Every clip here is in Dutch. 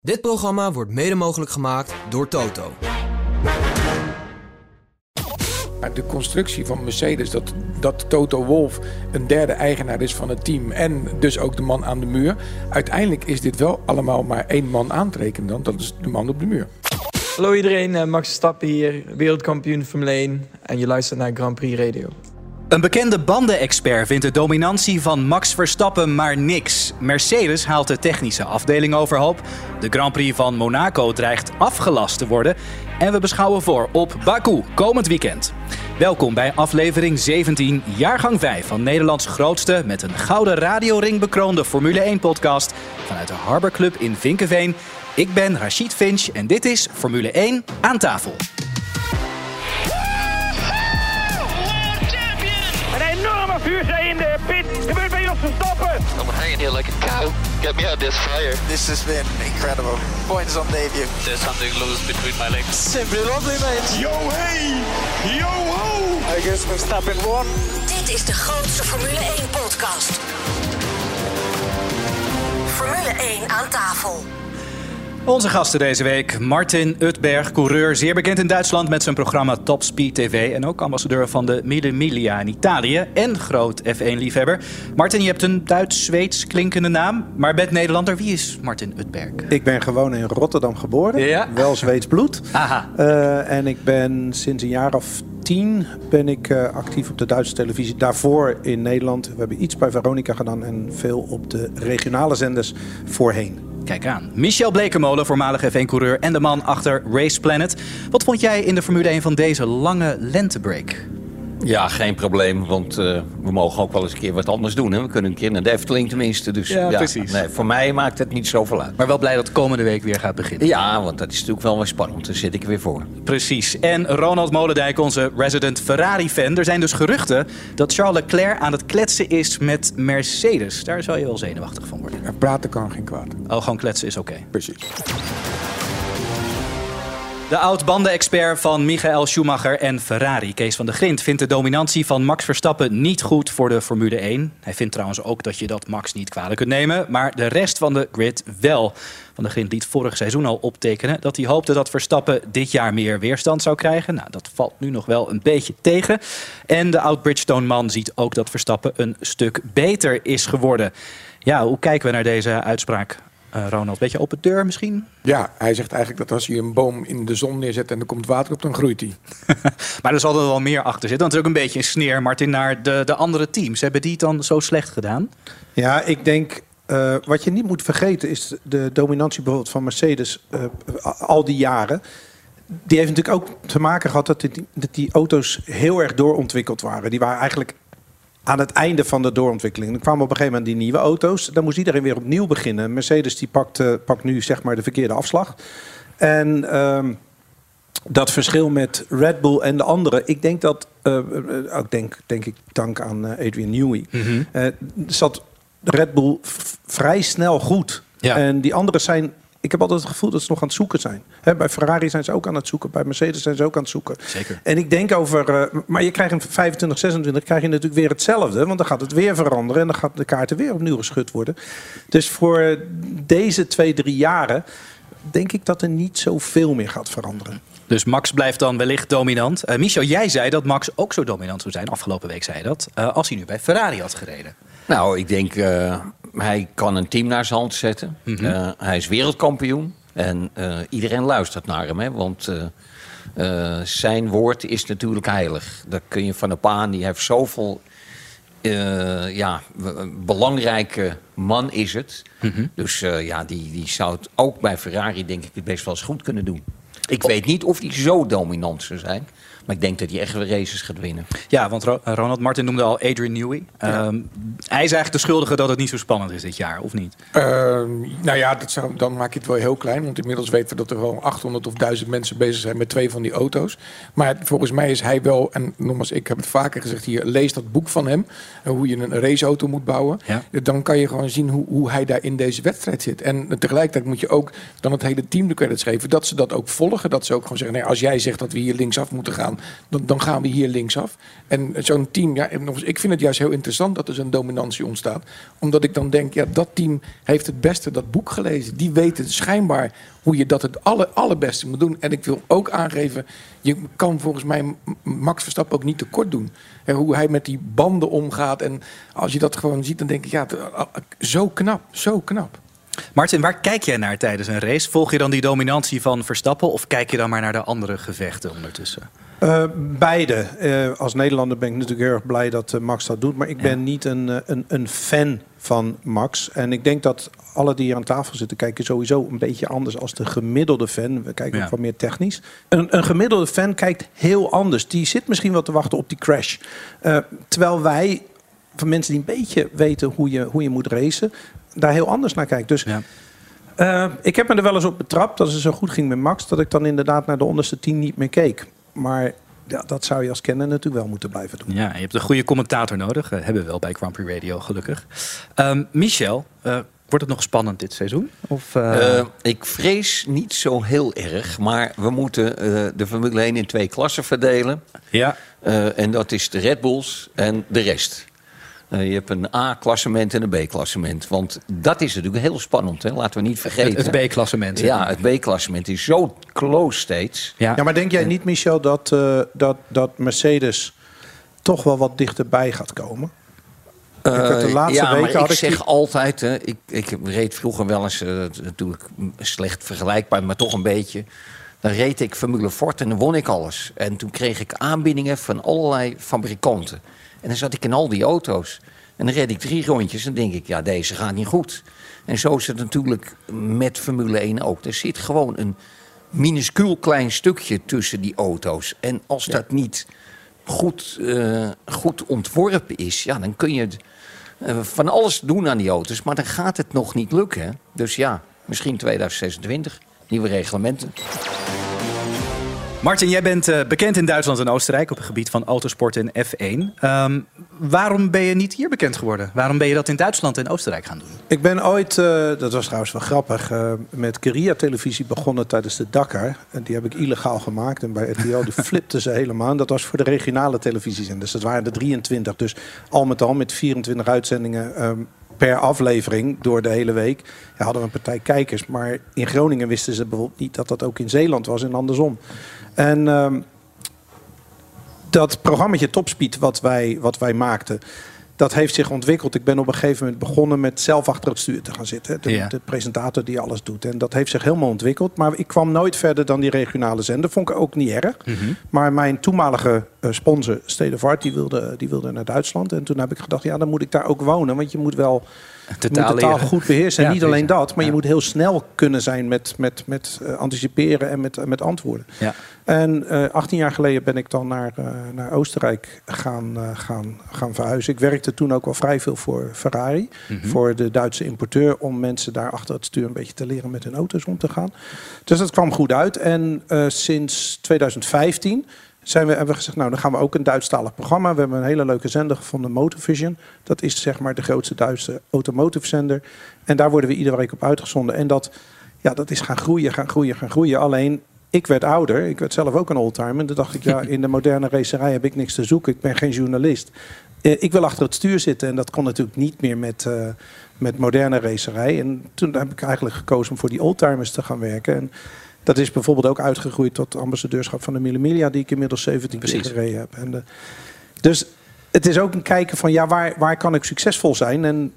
Dit programma wordt mede mogelijk gemaakt door Toto. De constructie van Mercedes, dat, dat Toto Wolff een derde eigenaar is van het team en dus ook de man aan de muur. Uiteindelijk is dit wel allemaal maar één man aantrekenen dan, dat is de man op de muur. Hallo iedereen, eh, Max Stappen hier, wereldkampioen Formule 1 en je luistert naar Grand Prix Radio. Een bekende bandenexpert vindt de dominantie van Max Verstappen maar niks. Mercedes haalt de technische afdeling overhoop. De Grand Prix van Monaco dreigt afgelast te worden. En we beschouwen voor op Baku komend weekend. Welkom bij aflevering 17, jaargang 5 van Nederlands grootste met een gouden radioring bekroonde Formule 1 podcast vanuit de Harbor Club in Vinkenveen. Ik ben Rachid Finch en dit is Formule 1 aan tafel. De pit. Gebeurt bij Verstappen. I'm hanging here like a cow. Get me out of this fire. This has been incredible. Points on debut. There's something loose between my legs. Simply lovely, mate. Yo hey, yo ho. I guess Verstappen won. Dit is de grootste Formule 1 podcast. Formule 1 aan tafel. Onze gasten deze week. Martin Utberg, coureur, zeer bekend in Duitsland met zijn programma Top Speed TV. En ook ambassadeur van de Mille Miglia in Italië. En groot F1-liefhebber. Martin, je hebt een Duits-Zweeds klinkende naam. Maar bent Nederlander. Wie is Martin Utberg? Ik ben gewoon in Rotterdam geboren. Ja. Wel Zweeds bloed. Aha. Eh, en ik ben sinds een jaar of tien ben ik eh, actief op de Duitse televisie. Daarvoor in Nederland. We hebben iets bij Veronica gedaan en veel op de regionale zenders voorheen. Kijk aan. Michel Blekemolen, voormalig F1-coureur en de man achter Race Planet. Wat vond jij in de Formule 1 van deze lange lentebreak? Ja, geen probleem, want eh, we mogen ook wel eens een keer wat anders doen. Hè? We kunnen een keer naar de Efteling tenminste. Dus, Ja, precies. Nee, voor mij maakt het niet zoveel uit. Maar wel blij dat komende week weer gaat beginnen. Ja, want dat is natuurlijk wel weer spannend. Daar zit ik er weer voor. Precies. En Ronald Molendijk, onze resident Ferrari-fan. Er zijn dus geruchten dat Charles Leclerc aan het kletsen is met Mercedes. Daar zou je wel zenuwachtig van worden. En praten kan geen kwaad. Oh, gewoon kletsen is oké. Precies. De oud-bandenexpert van Michael Schumacher en Ferrari, Kees van der Grint, vindt de dominantie van Max Verstappen niet goed voor de Formule 1. Hij vindt trouwens ook dat je dat Max niet kwalijk kunt nemen, maar de rest van de grid wel. Van der Grint liet vorig seizoen al optekenen dat hij hoopte dat Verstappen dit jaar meer weerstand zou krijgen. Nou, dat valt nu nog wel een beetje tegen. En de oud-Bridgestone-man ziet ook dat Verstappen een stuk beter is geworden. Ja, hoe kijken we naar deze uitspraak, eh, Ronald? Beetje open deur misschien? Ja, hij zegt eigenlijk dat als je een boom in de zon neerzet en er komt water op, dan groeit hij. Maar er zal er wel meer achter zitten. Want het is ook een beetje een sneer, Martin, naar de, de andere teams. Hebben die het dan zo slecht gedaan? Ja, ik denk. eh, wat je niet moet vergeten is de dominantie bijvoorbeeld van Mercedes eh, al die jaren. Die heeft natuurlijk ook te maken gehad dat die, dat die auto's heel erg doorontwikkeld waren. Die waren eigenlijk aan het einde van de doorontwikkeling. Er kwamen op een gegeven moment die nieuwe auto's. Dan moest iedereen weer opnieuw beginnen. Mercedes die pakt, eh, pakt nu zeg maar de verkeerde afslag. En ehm, dat verschil met Red Bull en de anderen. Ik denk dat, eh, eh, ook denk, denk ik dank aan Adrian Newey, eh, zat Red Bull vrij snel goed. Ja. En die anderen zijn, ik heb altijd het gevoel dat ze nog aan het zoeken zijn. Hè, bij Ferrari zijn ze ook aan het zoeken, bij Mercedes zijn ze ook aan het zoeken. Zeker. En ik denk over, eh, maar je krijgt in 25, 26 krijg je natuurlijk weer hetzelfde. Want dan gaat het weer veranderen en dan gaat de kaarten weer opnieuw geschud worden. Dus voor deze twee, drie jaren denk ik dat er niet zoveel meer gaat veranderen. Dus Max blijft dan wellicht dominant. Eh Michel, jij zei dat Max ook zo dominant zou zijn. Afgelopen week zei je dat. eh, als hij nu bij Ferrari had gereden. Nou, ik denk, eh, hij kan een team naar zijn hand zetten. Eh, hij is wereldkampioen. En eh, iedereen luistert naar hem, hè, want... eh, zijn woord is natuurlijk heilig. Daar kun je van op aan. Die heeft zoveel ja, belangrijke man is het. Dus eh, ja, die, die zou het ook bij Ferrari denk ik het best wel eens goed kunnen doen. Ik weet niet of hij zo dominant zou zijn. Maar ik denk dat hij echt races gaat winnen. Ja, want Ro- Ronald Martin noemde al Adrian Newey. Ehm, hij is eigenlijk de schuldige dat het niet zo spannend is dit jaar, of niet? Ehm, nou ja, dat zou, dan maak je het wel heel klein. Want inmiddels weten we dat er wel 800 of 1000 mensen bezig zijn met twee van die auto's. Maar volgens mij is hij wel, en nogmaals, ik heb het vaker gezegd hier, lees dat boek van hem. en Hoe je een raceauto moet bouwen. Ja. Dan kan je gewoon zien hoe, hoe hij daar in deze wedstrijd zit. En tegelijkertijd moet je ook dan het hele team de credits geven dat ze dat ook volgen. volgen. Dat ze ook gewoon zeggen, nee, als jij zegt dat we hier linksaf moeten gaan, dan, dan gaan we hier linksaf. En zo'n team, ja, ik vind het juist heel interessant dat er zo'n dominantie ontstaat. Omdat ik dan denk, ja, dat team heeft het beste dat boek gelezen. Die weten schijnbaar hoe je dat het aller, allerbeste moet doen. En ik wil ook aangeven, je kan volgens mij Max Verstappen ook niet tekort doen. En hoe hij met die banden omgaat. En als je dat gewoon ziet, dan denk ik, ja, het- zo knap, zo knap. Martin, waar kijk jij naar tijdens een race? Volg je dan die dominantie van Verstappen of kijk je dan maar naar de andere gevechten ondertussen? Eh, beide. Eh, als Nederlander ben ik natuurlijk heel erg blij dat eh, Max dat doet. Maar ik ben niet een, een, een fan van Max. En ik denk dat alle die hier aan tafel zitten kijken sowieso een beetje anders als de gemiddelde fan. We kijken Ja. ook wat meer technisch. Een, een gemiddelde fan kijkt heel anders. Die zit misschien wel te wachten op die crash. Terwijl wij, van mensen die een beetje weten hoe je, hoe je moet racen, daar heel anders naar kijken. Dus Ja. ik heb me er wel eens op betrapt dat het zo goed ging met Max, dat ik dan inderdaad naar de onderste tien niet meer keek. Maar ja, dat zou je als kenner natuurlijk wel moeten blijven doen. Ja, je hebt een goede commentator nodig. Eh, hebben we wel bij Grand Prix Radio, gelukkig. Ehm, Michel, eh, wordt het nog spannend dit seizoen? Of, eh, Eh, ik vrees niet zo heel erg, maar we moeten eh, de Formule 1 in twee klassen verdelen. ja, Eh, en dat is de Red Bulls en de rest. Eh, je hebt een A-klassement en een B-klassement. Want dat is natuurlijk heel spannend, hè? laten we niet vergeten. het, het B-klassement. Ja, het B-klassement is zo close steeds. Ja. Ja, maar denk jij niet, Michel, dat, eh, dat, dat Mercedes toch wel wat dichterbij gaat komen? Ik heb de laatste ja, weken maar had ik ik zeg altijd, hè, ik, ik reed vroeger wel eens, eh, natuurlijk slecht vergelijkbaar, maar toch een beetje. Dan reed ik Formule Ford en dan won ik alles. En toen kreeg ik aanbiedingen van allerlei fabrikanten. En dan zat ik in al die auto's. En dan reed ik drie rondjes en denk ik, ja, deze gaat niet goed. En zo is het natuurlijk met Formule 1 ook. Er zit gewoon een minuscuul klein stukje tussen die auto's. En als dat niet goed, eh, goed ontworpen is, ja, dan kun je eh, van alles doen aan die auto's. Maar dan gaat het nog niet lukken. Dus ja, misschien 2026, nieuwe reglementen. Martin, jij bent eh, bekend in Duitsland en Oostenrijk op het gebied van autosport en F1. Ehm, waarom ben je niet hier bekend geworden? Waarom ben je dat in Duitsland en Oostenrijk gaan doen? Ik ben ooit, eh, dat was trouwens wel grappig, eh, met Korea-televisie begonnen tijdens de Dakar. En die heb ik illegaal gemaakt. En bij RTL die flipten ze helemaal. En dat was voor de regionale televisies. En dus dat waren er 23. Dus al met al met 24 uitzendingen ehm, per aflevering door de hele week. Ja, hadden we een partij kijkers. Maar in Groningen wisten ze bijvoorbeeld niet dat dat ook in Zeeland was en andersom. En ehm, dat programmaatje Topspeed wat wij, wat wij maakten... dat heeft zich ontwikkeld. Ik ben op een gegeven moment begonnen met zelf achter het stuur te gaan zitten. De, Ja. de presentator die alles doet. En dat heeft zich helemaal ontwikkeld. Maar ik kwam nooit verder dan die regionale zender. Vond ik ook niet erg. Maar mijn toenmalige eh, sponsor, Stedevart, die wilde, die wilde naar Duitsland. En toen heb ik gedacht, ja, dan moet ik daar ook wonen. Want je moet wel De je moet de taal leren. goed beheersen. En niet alleen dat, maar je moet heel snel kunnen zijn met, met, met eh, anticiperen en met, eh, met antwoorden. Ja. En eh 18 jaar geleden ben ik dan naar, naar Oostenrijk gaan, gaan, gaan verhuizen. Ik werkte toen ook al vrij veel voor Ferrari, Mhm. voor de Duitse importeur, om mensen daar achter het stuur een beetje te leren met hun auto's om te gaan. Dus dat kwam goed uit. En sinds 2015 zijn we, hebben we gezegd, nou dan gaan we ook een Duitsstalig programma. We hebben een hele leuke zender gevonden, Motorvision. Dat is zeg maar de grootste Duitse automotive zender. En daar worden we iedere week op uitgezonden. En dat, ja, dat is gaan groeien, gaan groeien, gaan groeien. Alleen, ik werd ouder. Ik werd zelf ook een oldtimer. En toen dacht ik, ja, in de moderne racerij heb ik niks te zoeken. Ik ben geen journalist. Eh, ik wil achter het stuur zitten. En dat kon natuurlijk niet meer met, eh, met moderne racerij. En toen heb ik eigenlijk gekozen om voor die oldtimers te gaan werken. En dat is bijvoorbeeld ook uitgegroeid tot ambassadeurschap van de Millimilia, die ik inmiddels 17 keer Precies. gereden heb. En de, dus het is ook een kijken van ja, waar, waar kan ik succesvol zijn? En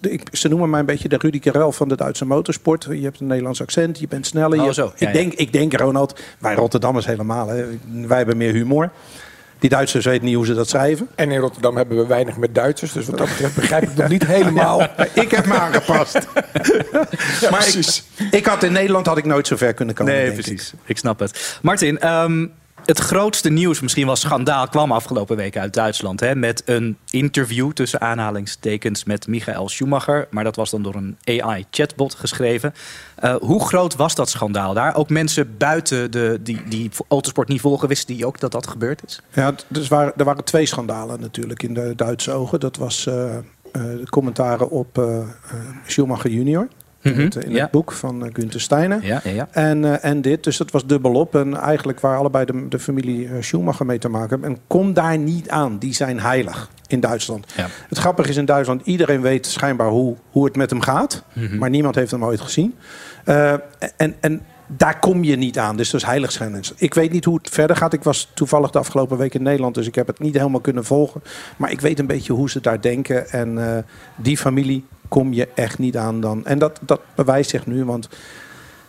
ik, ze noemen mij een beetje de Rudy Karel van de Duitse motorsport. Je hebt een Nederlands accent, je bent sneller. Oh, je- zo. Ja, ik, ja. Denk, ik denk, Ronald, wij Rotterdammers helemaal. Hè, wij hebben meer humor. Die Duitsers weten niet hoe ze dat schrijven. En in Rotterdam hebben we weinig met Duitsers. Dus wat dat betreft begrijp ik nog niet helemaal. Ik heb me aangepast. Ja, maar precies. ik, ik had in Nederland had ik nooit zo ver kunnen komen. Nee, denk ik. precies. Ik. snap het. Martin, ehm, het grootste nieuws, misschien wel schandaal, kwam afgelopen week uit Duitsland. Hè, met een interview tussen aanhalingstekens met Michael Schumacher. Maar dat was dan door een AI-chatbot geschreven. Eh, hoe groot was dat schandaal daar? Ook mensen buiten de, die, die autosport niet volgen, wisten die ook dat dat gebeurd is? Ja, dus waren, er waren twee schandalen natuurlijk in de Duitse ogen. Dat was eh, eh, de commentaren op Schumacher junior. In, Mhm, het, in ja. het boek van uh, Günther Steiner. Ja, ja, ja. En, eh, en dit, dus dat was dubbelop. En eigenlijk waar allebei de, de familie eh, Schumacher mee te maken hebben. En kom daar niet aan, die zijn heilig in Duitsland. Het grappige is in Duitsland, iedereen weet schijnbaar hoe, hoe het met hem gaat. Mhm. Maar niemand heeft hem ooit gezien. Eh, en, en daar kom je niet aan, dus dat is heiligschennis. Ik weet niet hoe het verder gaat. Ik was toevallig de afgelopen week in Nederland, dus ik heb het niet helemaal kunnen volgen. Maar ik weet een beetje hoe ze daar denken. En eh, die familie kom je echt niet aan dan. En dat, dat bewijst zich nu, want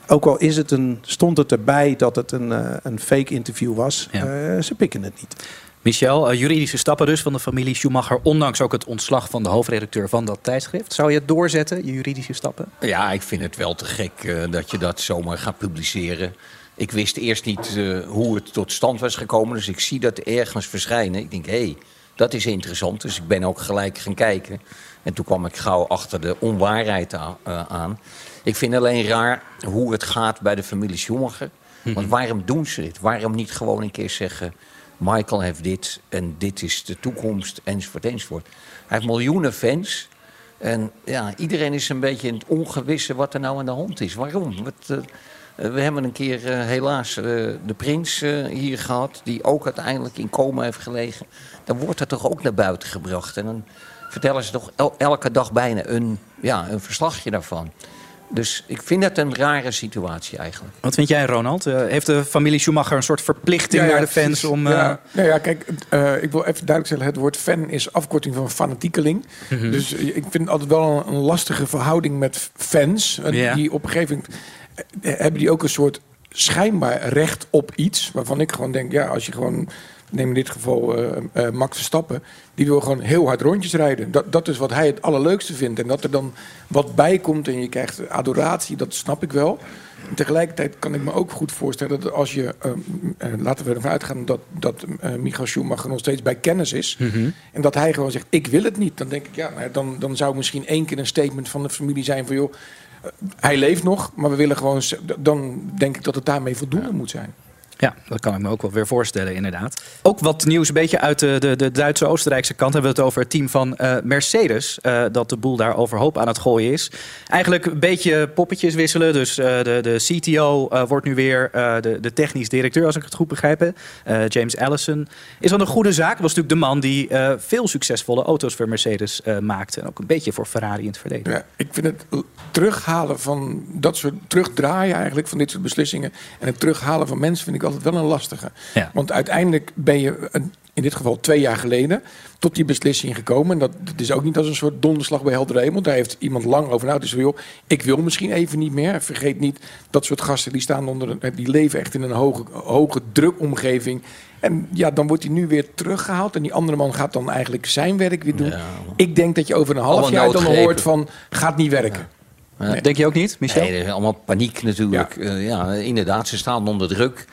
ook al is het een, stond het erbij dat het een, eh, een fake interview was, Ja. eh, ze pikken het niet. Michel, eh, juridische stappen dus van de familie Schumacher, ondanks ook het ontslag van de hoofdredacteur van dat tijdschrift. Zou je het doorzetten, je juridische stappen? Ja, ik vind het wel te gek eh, dat je dat zomaar gaat publiceren. Ik wist eerst niet eh, hoe het tot stand was gekomen. Dus ik zie dat ergens verschijnen. Ik denk, hé, hey, dat is interessant. Dus ik ben ook gelijk gaan kijken. En toen kwam ik gauw achter de onwaarheid eh, aan. Ik vind alleen raar hoe het gaat bij de familie Schumacher. Want waarom doen ze dit? Waarom niet gewoon een keer zeggen... Michael heeft dit en dit is de toekomst, enzovoort, enzovoort. Hij heeft miljoenen fans. En ja, iedereen is een beetje in het ongewisse wat er nou aan de hand is. Waarom? Eh, eh, we hebben een keer helaas de prins hier gehad... die ook uiteindelijk in coma heeft gelegen. Dan wordt dat toch ook naar buiten gebracht. En dan vertellen ze toch el- elke dag bijna een, ja, een verslagje daarvan. Dus ik vind het een rare situatie eigenlijk. Wat vind jij, Ronald? Eh, heeft de familie Schumacher een soort verplichting naar de fans om... eh, Ja, nou ja, kijk, eh, ik wil even duidelijk zeggen... het woord fan is afkorting van fanatiekeling. Mhm. Dus eh, ik vind het altijd wel een, een lastige verhouding met fans. Eh. Die op een gegeven moment... eh, hebben die ook een soort schijnbaar recht op iets... waarvan ik gewoon denk, ja, als je gewoon... Neem in dit geval eh, eh, Max Verstappen. Die wil gewoon heel hard rondjes rijden. Dat, dat is wat hij het allerleukste vindt. En dat er dan wat bij komt en je krijgt adoratie, dat snap ik wel. En tegelijkertijd kan ik me ook goed voorstellen dat als je, eh, laten we ervan uitgaan dat, dat Michael Schumacher nog steeds bij kennis is. En dat hij gewoon zegt, ik wil het niet. Dan denk ik, ja, nou, dan, dan zou misschien één keer een statement van de familie zijn van joh, hij leeft nog, maar we willen gewoon, dan denk ik dat het daarmee voldoende moet zijn. Ja, dat kan ik me ook wel weer voorstellen, inderdaad. Ook wat nieuws, een beetje uit de, de, de Duitse-Oostenrijkse kant... hebben we het over het team van eh, Mercedes... eh, dat de boel daar overhoop aan het gooien is. Eigenlijk een beetje poppetjes wisselen. Dus eh, de, de CTO wordt nu weer de, de technisch directeur, als ik het goed begrijp. James Allison. Is dat een goede zaak? Was natuurlijk de man die veel succesvolle auto's voor Mercedes maakte. En ook een beetje voor Ferrari in het verleden. Ja, ik vind het terughalen van dat soort terugdraaien eigenlijk van dit soort beslissingen en het terughalen van mensen vind ik altijd wel een lastige. Ja. Want uiteindelijk ben je een- in dit geval twee jaar geleden tot die beslissing gekomen. En dat, dat is ook niet als een soort donderslag bij helder hemel. Daar heeft iemand lang over nagedacht. Dus van, joh, ik wil misschien even niet meer. Vergeet niet dat soort gasten die staan onder een, die leven echt in een hoge, hoge drukomgeving. En ja, dan wordt hij nu weer teruggehaald. En die andere man gaat dan eigenlijk zijn werk weer doen. Ik denk dat je over een half Allemaal jaar dan hoort van gaat niet werken. Ja. Denk je ook niet, Michel? Nee, er is allemaal paniek natuurlijk. Ja. ja, inderdaad, ze staan onder druk.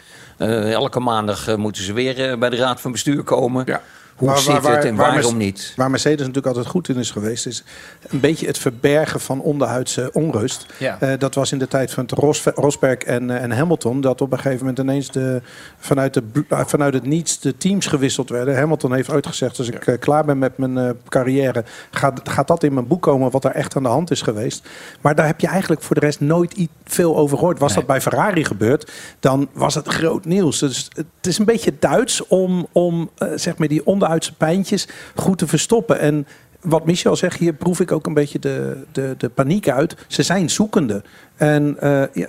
Eh, elke maandag eh, moeten ze weer eh, bij de raad van bestuur komen. Ja. Hoe Waar- zit waar- het en waar waarom niet? Waar Mercedes natuurlijk altijd goed in is geweest, is een beetje het verbergen van onderhuidse onrust. Ja. Eh, dat was in de tijd van Ros Rosberg en, eh, en Hamilton, dat op een gegeven moment ineens de, vanuit, de, eh, vanuit het niets de teams gewisseld werden. Hamilton heeft ooit gezegd, als ik klaar ben met mijn carrière, gaat, gaat dat in mijn boek komen wat er echt aan de hand is geweest. Maar daar heb je eigenlijk voor de rest nooit veel over gehoord. Was Nee. dat bij Ferrari gebeurd, dan was het groot nieuws. Dus het is een beetje Duits om, om zeg maar die onderuitse pijntjes goed te verstoppen. En wat Michel zegt, hier proef ik ook een beetje de, de, de paniek uit. Ze zijn zoekende. En eh, ja,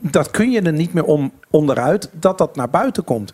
dat kun je er niet meer om onderuit dat dat naar buiten komt.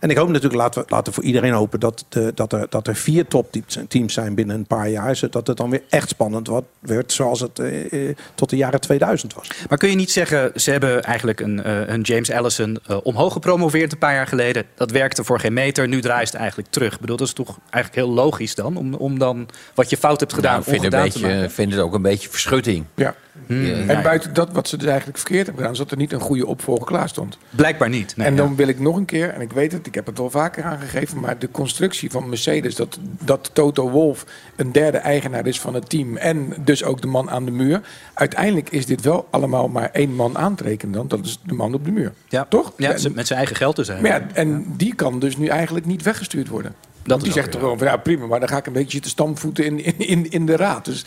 En ik hoop natuurlijk, laten we laten we voor iedereen hopen dat, de, dat, er, dat er vier topteams zijn binnen een paar jaar. Zodat het dan weer echt spannend wordt, werd zoals het eh, eh, tot de jaren 2000 was. Maar kun je niet zeggen, ze hebben eigenlijk een, eh, een James Allison omhoog gepromoveerd een paar jaar geleden. Dat werkte voor geen meter, nu draait het eigenlijk terug. Ik bedoel, dat is toch eigenlijk heel logisch dan, om, om dan wat je fout hebt gedaan Nou, ik vind, een ongedaan te beetje, maken. vind het ook een beetje verschutting. Ja. Je- En buiten dat wat ze dus eigenlijk verkeerd hebben gedaan, is dat er niet een goede opvolger klaar stond. Blijkbaar niet. Nee, en dan ja. wil ik nog een keer, en ik weet het, ik heb het al vaker aangegeven, maar de constructie van Mercedes, dat, dat Toto Wolff een derde eigenaar is van het team en dus ook de man aan de muur. Uiteindelijk is dit wel allemaal maar één man aantrekenen dan, dat is de man op de muur. Ja. Toch? Ja, En- met zijn eigen geld dus maar eigenlijk. ja, en die kan dus nu eigenlijk niet weggestuurd worden. Dat die zegt toch weer gewoon van ja prima, maar dan ga ik een beetje zitten stampvoeten in, in, in, in de raad. Dus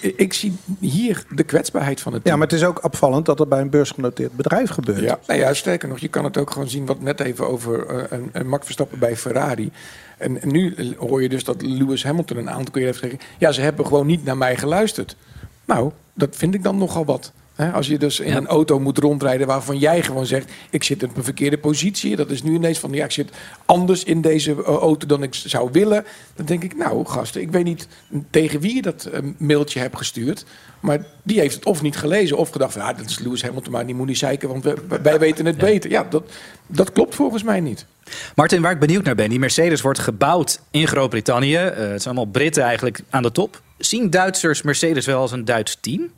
ik zie hier de kwetsbaarheid van het Ja, team. maar het is ook opvallend dat dat bij een beursgenoteerd bedrijf gebeurt. Ja, nou ja, sterker nog, je kan het ook gewoon zien wat net even over eh, een, een Max Verstappen bij Ferrari. En, en nu hoor je dus dat Lewis Hamilton een aantal keer heeft gezegd: ja, ze hebben gewoon niet naar mij geluisterd. Nou, dat vind ik dan nogal wat. Als je dus in Ja. een auto moet rondrijden waarvan jij gewoon zegt: ik zit op een verkeerde positie. Dat is nu ineens van ja, ik zit anders in deze eh, auto dan ik zou willen. Dan denk ik, nou, gasten, ik weet niet tegen wie je dat eh, mailtje hebt gestuurd. Maar die heeft het of niet gelezen of gedacht: ja, dat is Lewis Hamilton, maar die moet niet zeiken, want wij weten het beter. Ja, dat, dat klopt volgens mij niet. Martin, waar ik benieuwd naar ben, die Mercedes wordt gebouwd in Groot-Brittannië. Eh, het zijn allemaal Britten eigenlijk aan de top. Zien Duitsers Mercedes wel als een Duits team?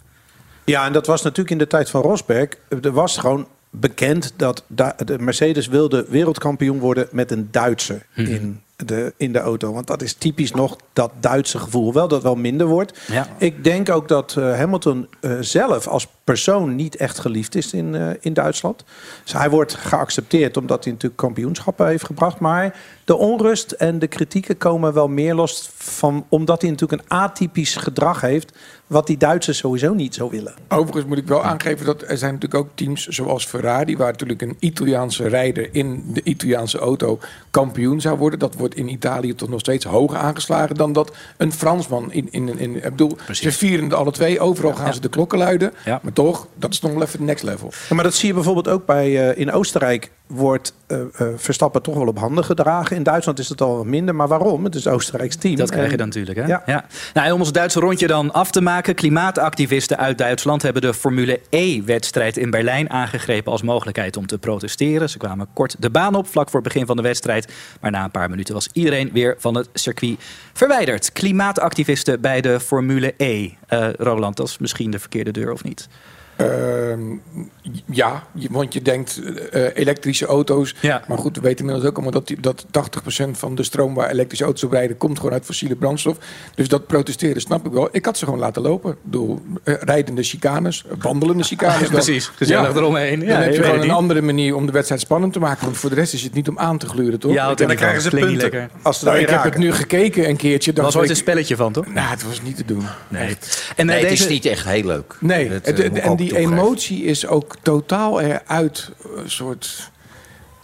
Ja, en dat was natuurlijk in de tijd van Rosberg. Er was gewoon bekend dat da- de Mercedes wilde wereldkampioen worden met een Duitser in, de, in de auto. Want dat is typisch nog dat Duitse gevoel. Wel dat wel minder wordt. Ja. Ik denk ook dat eh, Hamilton eh, zelf als persoon niet echt geliefd is in, eh, in Duitsland. Dus hij wordt geaccepteerd omdat hij natuurlijk kampioenschappen heeft gebracht. Maar de onrust en de kritieken komen wel meer los van... omdat hij natuurlijk een atypisch gedrag heeft... wat die Duitsers sowieso niet zo willen. Overigens moet ik wel aangeven dat er zijn natuurlijk ook teams zoals Ferrari, waar natuurlijk een Italiaanse rijder in de Italiaanse auto kampioen zou worden. Dat wordt in Italië toch nog steeds hoger aangeslagen dan dat een Fransman in. in, in ik bedoel, ze vieren alle twee. Overal gaan ze de klokken luiden. Ja. Maar toch, dat is nog wel even het next level. Ja, maar dat zie je bijvoorbeeld ook bij... eh, in Oostenrijk wordt eh, eh, Verstappen toch wel op handen gedragen. In Duitsland is het al wat minder. Maar waarom? Het is Oostenrijks team. Dat krijg je dan natuurlijk. Hè? Ja. Nou, en om ons Duitse rondje dan af te maken. Klimaatactivisten uit Duitsland hebben de Formule E-wedstrijd in Berlijn aangegrepen als mogelijkheid om te protesteren. Ze kwamen kort de baan op, vlak voor het begin van de wedstrijd. Maar na een paar minuten was iedereen weer van het circuit verwijderd. Klimaatactivisten bij de Formule E. Eh, Roland, dat is misschien de verkeerde deur of niet? Ehm, ja, want je denkt eh, elektrische auto's. Ja. Maar goed, we weten inmiddels ook allemaal dat, die, dat 80% van de stroom waar elektrische auto's op rijden, komt gewoon uit fossiele brandstof. Dus dat protesteren snap ik wel. Ik had ze gewoon laten lopen. Bedoel, eh, rijdende chicanes, wandelende chicanes. dan. Precies, gezellig eromheen. Dan Ja, heb je gewoon een andere manier om de wedstrijd spannend te maken. Want voor de rest is het niet om aan te gluren, toch? Ja, Ik- dan ik, krijgen ze punten. lekker. Als ze nou, ik heb het nu gekeken een keertje. Er dacht was ooit ik- een spelletje van, toch? Nou, het was niet te doen. Nee. En, eh, Nee, het deze... is niet echt heel leuk. Nee, Dat, het- en, ook die emotie is ook totaal eruit. Een soort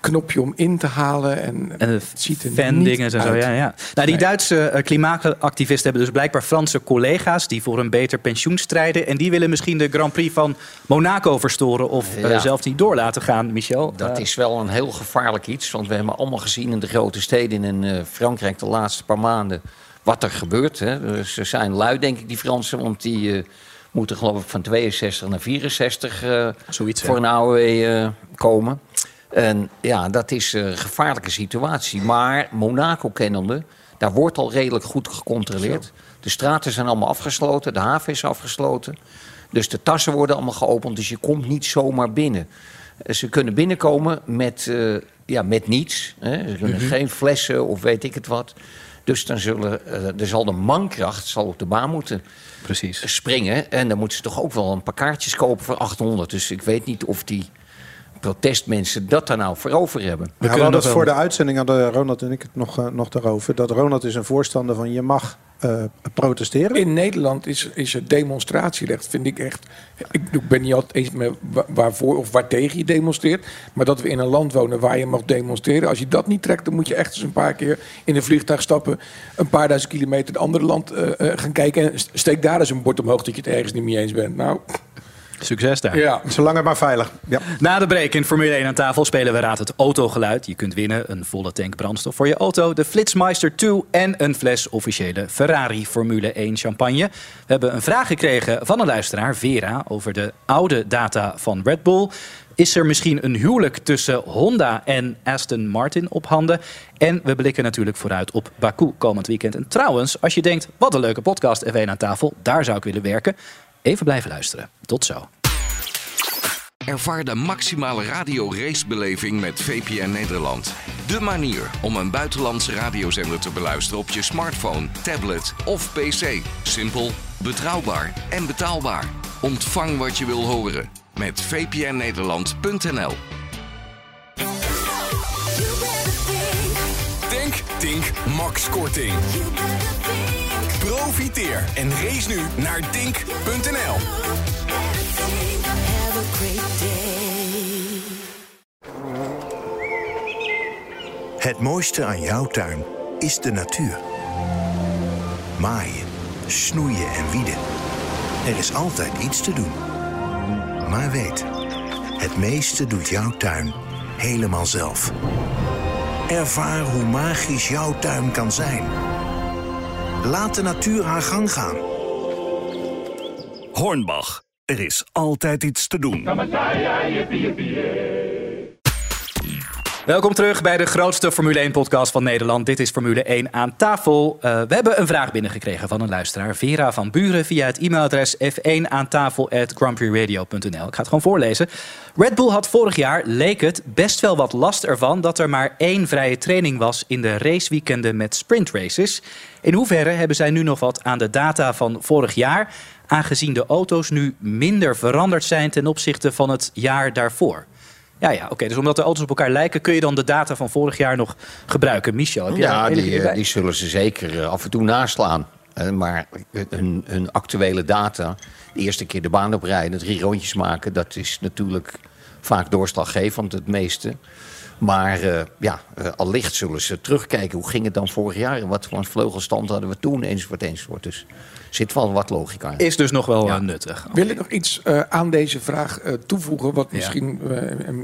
knopje om in te halen. En, En de het ziet er fan niet dingen en zo. Ja, ja. Nou, die Nee. Duitse eh, klimaatactivisten hebben dus blijkbaar Franse collega's die voor een beter pensioen strijden. En die willen misschien de Grand Prix van Monaco verstoren of eh, Ja. zelf niet door laten gaan, Michel. Dat Eh, is wel een heel gevaarlijk iets. Want we hebben allemaal gezien in de grote steden in eh, Frankrijk de laatste paar maanden wat er gebeurt. Hè. Dus ze zijn lui, denk ik, die Fransen. Want die eh, moeten geloof ik van 62 naar 64 eh, Zoiets, voor een AOW eh, komen. En ja, dat is eh, een gevaarlijke situatie. Maar Monaco kennende, daar wordt al redelijk goed gecontroleerd. De straten zijn allemaal afgesloten, de haven is afgesloten. Dus de tassen worden allemaal geopend, dus je komt niet zomaar binnen. Ze kunnen binnenkomen met, ja, met niets. Hè. Ze kunnen geen flessen of weet ik het wat. Dus dan zullen, eh, er zal de mankracht zal op de baan moeten Precies. springen. En dan moeten ze toch ook wel een paar kaartjes kopen voor 800. Dus ik weet niet of die protestmensen dat daar nou voor over hebben. Ja, we hadden het wel- voor de uitzending, hadden Ronald en ik het nog, eh, nog daarover. Dat Ronald is een voorstander van je mag eh, protesteren. In Nederland is, is het demonstratierecht, vind ik echt. Ik, ik ben niet altijd eens met wa- waarvoor of waartegen je demonstreert. Maar dat we in een land wonen waar je mag demonstreren. Als je dat niet trekt, dan moet je echt eens een paar keer in een vliegtuig stappen. Een paar duizend kilometer het andere land eh, eh, gaan kijken. En steek daar eens een bord omhoog dat je het ergens niet mee eens bent. Nou, Succes daar. ja. Zolang het maar veilig. Ja. Na de break in Formule 1 aan tafel spelen we Raad het Autogeluid. Je kunt winnen een volle tank brandstof voor je auto, de Flitsmeister 2 en een fles officiële Ferrari Formule 1 champagne. We hebben een vraag gekregen van een luisteraar, Vera, over de oude data van Red Bull. Is er misschien een huwelijk tussen Honda en Aston Martin op handen? En we blikken natuurlijk vooruit op Baku komend weekend. En trouwens, als je denkt, wat een leuke podcast F1 aan tafel, daar zou ik willen werken. Even blijven luisteren. Tot zo. Ervaar de maximale radio-racebeleving met VPN Nederland. De manier om een buitenlandse radiozender te beluisteren op je smartphone, tablet of pc. Simpel, betrouwbaar en betaalbaar. Ontvang wat je wil horen met vpnnederland.nl. Denk, Tink, Max Korting. Profiteer en race nu naar dink.nl. Het mooiste aan jouw tuin is de natuur. Maaien, snoeien en wieden. Er is altijd iets te doen. Maar weet, het meeste doet jouw tuin helemaal zelf. Ervaar hoe magisch jouw tuin kan zijn. Laat de natuur haar gang gaan. Hornbach, er is altijd iets te doen. Welkom terug bij de grootste Formule 1-podcast van Nederland. Dit is Formule 1 aan tafel. Uh, we hebben een vraag binnengekregen van een luisteraar, Vera van Buren, via het e-mailadres f1 aan Ik ga het gewoon voorlezen. Red Bull had vorig jaar, leek het, best wel wat last ervan dat er maar één vrije training was in de raceweekenden met sprintraces. In hoeverre hebben zij nu nog wat aan de data van vorig jaar, aangezien de auto's nu minder veranderd zijn ten opzichte van het jaar daarvoor? Ja, ja, oké. Dus omdat de auto's op elkaar lijken, kun je dan de data van vorig jaar nog gebruiken. Michel, heb je ja, die, eh, die zullen ze zeker eh, af en toe naslaan. Uh, maar hun, hun, actuele data, de eerste keer de baan oprijden, drie rondjes maken, dat is natuurlijk vaak doorslaggevend, het meeste. Maar uh, ja, uh, allicht zullen ze terugkijken. Hoe ging het dan vorig jaar? En wat voor een vleugelstand hadden we toen? Enzovoort, enzovoort. Dus zit wel wat logica in. Is dus nog wel ja. nuttig. Wil ik nog iets uh, aan deze vraag toevoegen... wat misschien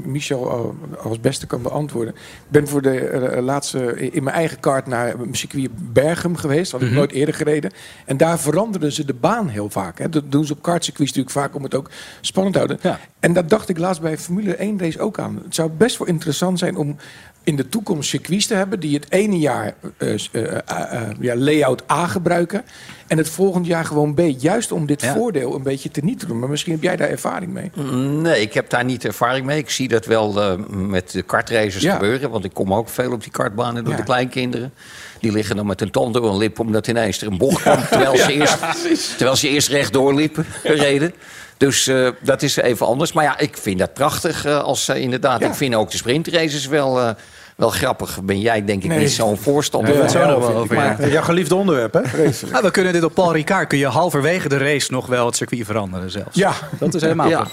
Michel als beste kan beantwoorden. Ik ben voor de laatste in mijn eigen kaart naar circuit Bergum geweest. Dat had ik mm -hmm. nooit eerder gereden. En daar veranderden ze de baan heel vaak. Hè. Dat doen ze op kartcircuits natuurlijk vaak om het ook spannend te houden. Ja. En dat dacht ik laatst bij Formule 1 race ook aan. Het zou best wel interessant zijn om in de toekomst circuits te hebben die het ene jaar uh, uh, uh, ja, layout A gebruiken en het volgend jaar gewoon B. Juist om dit ja. voordeel een beetje te niet te doen. Maar misschien heb jij daar ervaring mee. Nee, ik heb daar niet ervaring mee. Ik zie dat wel met de kartracers ja. gebeuren. Want ik kom ook veel op die kartbanen door de kleinkinderen. Die liggen dan met een tand door een lip omdat ineens er een bocht kwam. Terwijl, ze eerst, terwijl ze eerst rechtdoor liepen, reden. Dus uh, dat is even anders. Maar ja, ik vind dat prachtig uh, als uh, inderdaad. Ja. Ik vind ook de sprintraces wel, wel grappig. Ben jij denk ik nee. niet zo'n voorstander van. Ja, wel over, maar, Jouw geliefde onderwerp, hè? Ja, we kunnen dit op Paul Ricard. Kun je halverwege de race nog wel het circuit veranderen zelfs. Ja. Dat is helemaal ja.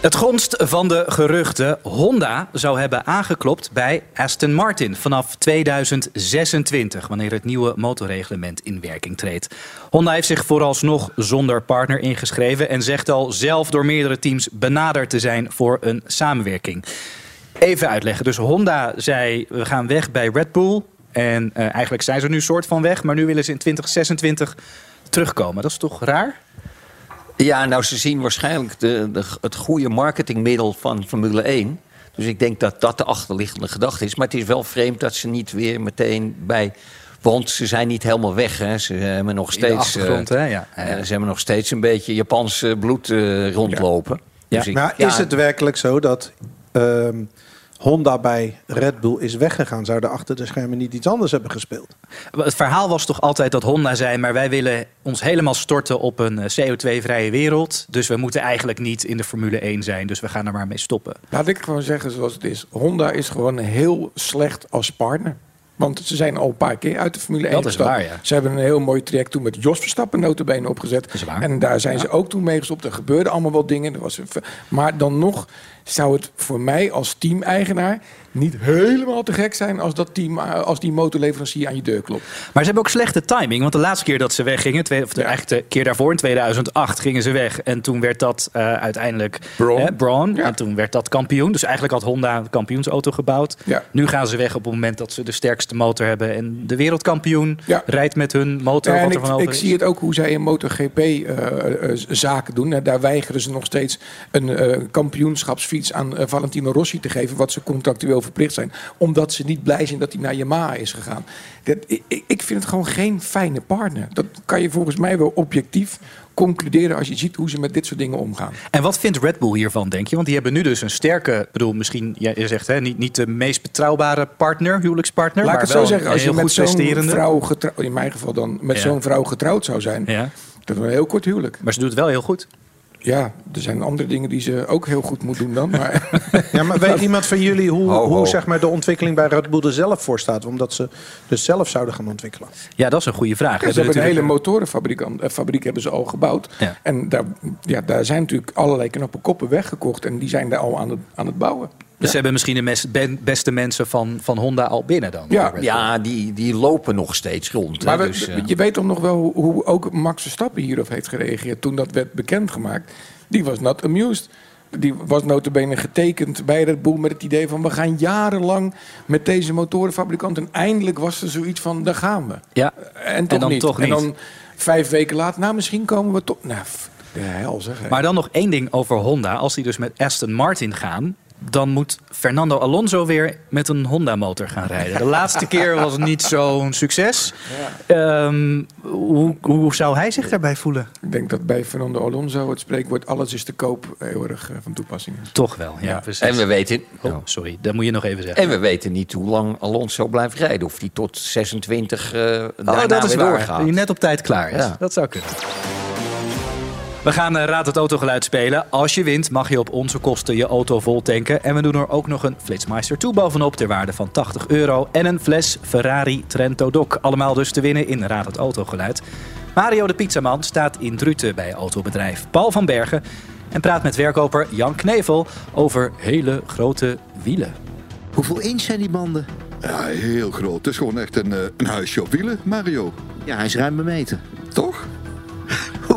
Het gonst van de geruchten. Honda zou hebben aangeklopt bij Aston Martin vanaf 2026, wanneer het nieuwe motorreglement in werking treedt. Honda heeft zich vooralsnog zonder partner ingeschreven en zegt al zelf door meerdere teams benaderd te zijn voor een samenwerking. Even uitleggen. Dus Honda zei: we gaan weg bij Red Bull. En uh, eigenlijk zijn ze nu soort van weg, maar nu willen ze in 2026 terugkomen. Dat is toch raar? Ja, nou, ze zien waarschijnlijk de, de, het goede marketingmiddel van Formule 1. Dus ik denk dat dat de achterliggende gedachte is. Maar het is wel vreemd dat ze niet weer meteen bij. Want ze zijn niet helemaal weg. Hè. Ze hebben nog steeds. Uh, hè? Ja. Ja, ze hebben nog steeds een beetje Japans bloed uh, rondlopen. Ja. Dus ik, maar is het werkelijk zo dat. Honda bij Red Bull is weggegaan. Zouden achter de schermen niet iets anders hebben gespeeld? Het verhaal was toch altijd dat Honda zei... maar wij willen ons helemaal storten op een eh, CO2-vrije wereld. Dus we moeten eigenlijk niet in de Formule 1 zijn. Dus we gaan er maar mee stoppen. Laat ik gewoon zeggen zoals het is. Honda is gewoon heel slecht als partner. Want ze zijn al een paar keer uit de Formule 1 Dat is waar, ja. Ze hebben een heel mooi traject toen met Jos Verstappen notabene opgezet. En daar zijn ja. ze ook toen mee gestopt. Er gebeurden allemaal wat dingen. Er was een... Maar dan nog zou het voor mij als team-eigenaar niet helemaal te gek zijn als dat team, als die motorleverancier aan je deur klopt. Maar ze hebben ook slechte timing. Want de laatste keer dat ze weggingen, twee, of de, ja. de keer daarvoor in 2008 gingen ze weg. En toen werd dat uh, uiteindelijk Braun. Hè, Braun. Ja. En toen werd dat kampioen. Dus eigenlijk had Honda een kampioensauto gebouwd. Ja. Nu gaan ze weg op het moment dat ze de sterkste motor hebben. En de wereldkampioen rijdt met hun motor. en wat er ik, van zie het ook hoe zij in MotoGP uh, uh, zaken doen. Daar weigeren ze nog steeds een kampioenschapsfiets aan Valentino Rossi te geven. Wat ze contractueel verplicht zijn omdat ze niet blij zijn dat hij naar Yamaha is gegaan. Dat, ik, ik vind het gewoon geen fijne partner. Dat kan je volgens mij wel objectief concluderen als je ziet hoe ze met dit soort dingen omgaan. En wat vindt Red Bull hiervan, denk je? Want die hebben nu dus een sterke, bedoel, misschien, je zegt hè, niet, niet de meest betrouwbare partner, huwelijkspartner. Laat ik maar zo zeggen, als je met zo'n vrouw getrouwd, in mijn geval dan, met Ja. zo'n vrouw getrouwd zou zijn, Ja. dat is een heel kort huwelijk. Maar ze doet het wel heel goed. Ja, er zijn andere dingen die ze ook heel goed moet doen dan. Maar Ja, maar weet iemand van jullie hoe, Ho, ho. hoe zeg maar, de ontwikkeling bij Red Bull er zelf voor staat? Omdat ze dus zelf zouden gaan ontwikkelen. Ja, dat is een goede vraag. ze hebben een hele motorenfabriek eh, fabriek hebben ze al gebouwd. Ja. En daar, ja, daar zijn natuurlijk allerlei knappe koppen weggekocht. En die zijn daar al aan het, aan het bouwen. Dus ze hebben misschien de mes- ben- beste mensen van, van Honda al binnen dan. Ja. Ja, die, die lopen nog steeds rond. hè, Maar we- dus, eh, je weet toch nog wel hoe, hoe ook Max Verstappen hierop heeft gereageerd toen dat werd bekendgemaakt. Die was not amused. Die was notabene getekend bij Red Bull met het idee van... we gaan jarenlang met deze motorenfabrikant... en eindelijk was er zoiets van, daar gaan we. Ja. En toch, dan niet. toch En niet. dan vijf weken later, nou misschien komen we toch... Nou, de hel zeg. hè. Maar dan nog één ding over Honda. Als die dus met Aston Martin gaan, dan moet Fernando Alonso weer met een Honda-motor gaan rijden. De laatste keer was het niet zo'n succes. Ehm, hoe, hoe zou hij zich daarbij voelen? Ik denk dat bij Fernando Alonso het spreekwoord... alles is te koop heel erg eh, van toepassing is. Toch wel, ja, Ja. precies. en we weten... Oh, sorry, dat moet je nog even zeggen. En we weten niet hoe lang Alonso blijft rijden. Of hij tot 26 eh Oh, daarna dat is weer waar. doorgaat. Net op tijd klaar is. Ja. Dat zou kunnen. We gaan eh, Raad het Autogeluid spelen. Als je wint mag je op onze kosten je auto vol tanken. En we doen er ook nog een Flitsmeister 2 bovenop ter waarde van 80 euro. En een fles Ferrari Trento Doc. Allemaal dus te winnen in Raad het Autogeluid. Mario de Pizzaman staat in Druten bij autobedrijf Paul van Bergen. En praat met verkoper Jan Knevel over hele grote wielen. Hoeveel inch zijn die banden? Ja, heel groot. Het is gewoon echt een, eh, een huisje op wielen, Mario. Ja, hij is ruim bemeten. Toch?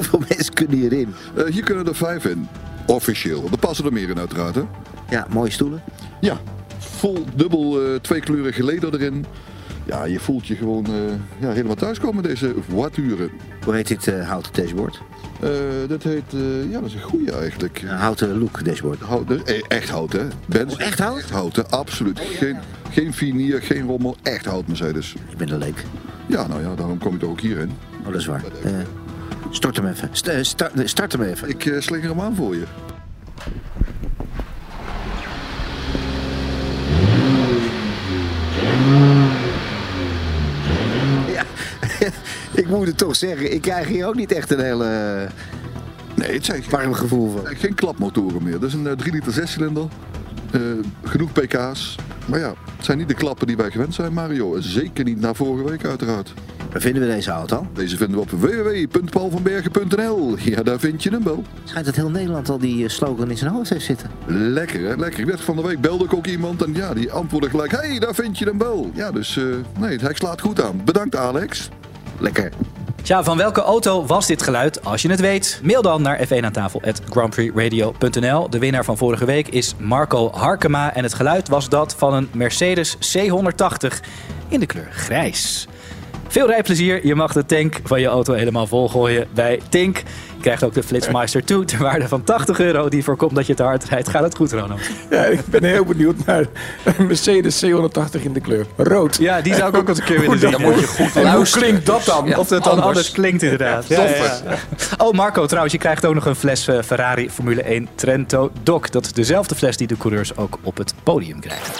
Hoeveel mensen kunnen hierin? Eh, hier kunnen er vijf in. Officieel. Er passen er meer in uiteraard, hè? Ja, mooie stoelen. Ja, vol dubbel eh tweekleurige leder erin. Ja, je voelt je gewoon eh, ja, helemaal thuiskomen deze voituren. Hoe heet dit eh, houten dashboard? Eh dat heet, eh, ja, dat is een goeie eigenlijk. Een houten look dashboard. Hout, is e- echt hout, hè? Benz, Oh, echt hout? Echt absoluut. Geen, geen vinier, geen rommel, echt hout Mercedes. Ik ben een leek. Ja, nou ja, daarom kom ik er ook hierin. Oh, dat is waar. Eh, stort hem even. St- eh, start, hem even. Ik eh, slinger hem aan voor je. Ja, ik moet het toch zeggen. Ik krijg hier ook niet echt een hele Nee, het zijn warm gevoel van. geen klapmotoren meer. Dat is een eh, 3 liter 6 cilinder. Eh, genoeg pk's. Maar ja, het zijn niet de klappen die wij gewend zijn, Mario. Zeker niet na vorige week, uiteraard. Waar vinden we deze auto? Deze vinden we op www.paulvanbergen.nl. Ja, daar vind je hem wel. Schijnt dat heel Nederland al die eh, slogan in zijn hoofd heeft zitten. Lekker, hè? Lekker. Ik werd van de week belde ik ook iemand en ja, die antwoordde gelijk... Hé, hey, daar vind je hem wel. Ja, dus eh, nee, hij slaat goed aan. Bedankt, Alex. Lekker. Tja, van welke auto was dit geluid? Als je het weet, mail dan naar f1 aan tafel. De winnaar van vorige week is Marco Harkema. En het geluid was dat van een Mercedes C180 in de kleur grijs. Veel rijplezier. Je mag de tank van je auto helemaal volgooien bij Tink. Je krijgt ook de Flitsmeister 2 ter waarde van 80 euro. Die voorkomt dat je te hard rijdt. Gaat het goed, Ronald? Ja, ik ben heel benieuwd naar een Mercedes C180 in de kleur rood. Ja, die zou ik ook eens een keer willen zien. dat- Dan moet je goed hoe klinkt dat dan? Ja. Of het dan anders, Anders. klinkt inderdaad. Ja, ja, ja. Oh, Marco, trouwens, je krijgt ook nog een fles eh, Ferrari Formule 1 Trento Doc. Dat is dezelfde fles die de coureurs ook op het podium krijgen.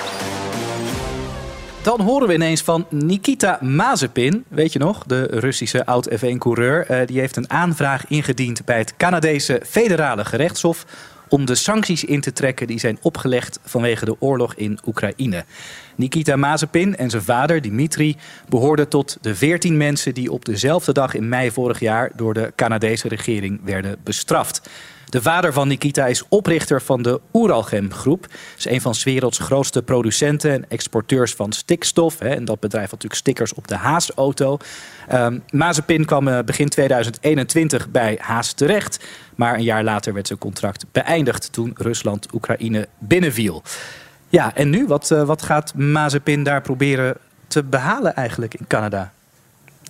Dan horen we ineens van Nikita Mazepin. Weet je nog, de Russische oud-F1-coureur. Eh, die heeft een aanvraag ingediend bij het Canadese federale gerechtshof... om de sancties in te trekken die zijn opgelegd vanwege de oorlog in Oekraïne. Nikita Mazepin en zijn vader Dimitri behoorden tot de 14 mensen... die op dezelfde dag in mei vorig jaar door de Canadese regering werden bestraft. De vader van Nikita is oprichter van de Uralchem Groep. Is een van 's werelds grootste producenten en exporteurs van stikstof. Hè. En dat bedrijf had natuurlijk stickers op de Haas-auto. Ehm Mazepin kwam eh, begin 2021 bij Haas terecht. Maar een jaar later werd zijn contract beëindigd toen Rusland Oekraïne binnenviel. Ja, en nu? Wat, eh, wat gaat Mazepin daar proberen te behalen eigenlijk in Canada?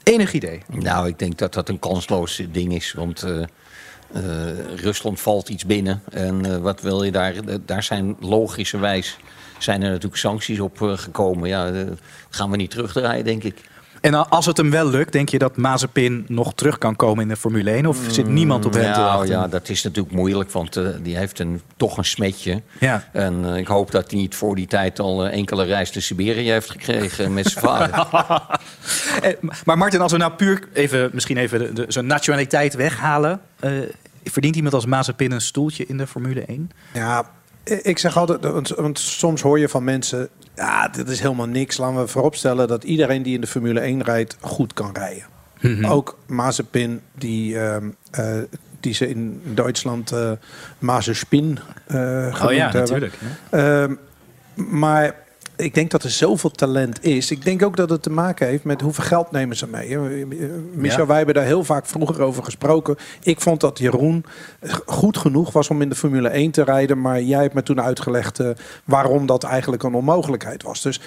Enig idee? Nou, ik denk dat dat een kansloos ding is. Want eh, Rusland valt iets binnen. En eh, wat wil je daar? Eh, Daar zijn logischerwijs zijn er natuurlijk sancties op eh, gekomen. Ja, eh, gaan we niet terugdraaien, denk ik. En als het hem wel lukt, denk je dat Mazepin nog terug kan komen in de Formule 1? Of zit niemand op hem te Nou wachten? ja, dat is natuurlijk moeilijk, want eh, die heeft een, toch een smetje. Ja. En eh, ik hoop dat hij niet voor die tijd al eh, enkele reis naar Siberië heeft gekregen met zijn vader. Eh, Maar Martin, als we nou puur even, misschien even de, de- zijn nationaliteit weghalen. Eh, Verdient iemand als Mazepin een stoeltje in de Formule 1? Ja, ik zeg altijd, want, want soms hoor je van mensen... ja, dit is helemaal niks. Laten we vooropstellen dat iedereen die in de Formule 1 rijdt... goed kan rijden. Mhm. Ook Mazepin, die, ehm, eh, die ze in Duitsland eh Mazepin eh genoemd Oh ja, hebben. natuurlijk. Ehm, maar ik denk dat er zoveel talent is. Ik denk ook dat het te maken heeft met hoeveel geld nemen ze mee. Michel, Ja. wij hebben daar heel vaak vroeger over gesproken. Ik vond dat Jeroen goed genoeg was om in de Formule 1 te rijden. Maar jij hebt me toen uitgelegd eh, waarom dat eigenlijk een onmogelijkheid was. Dus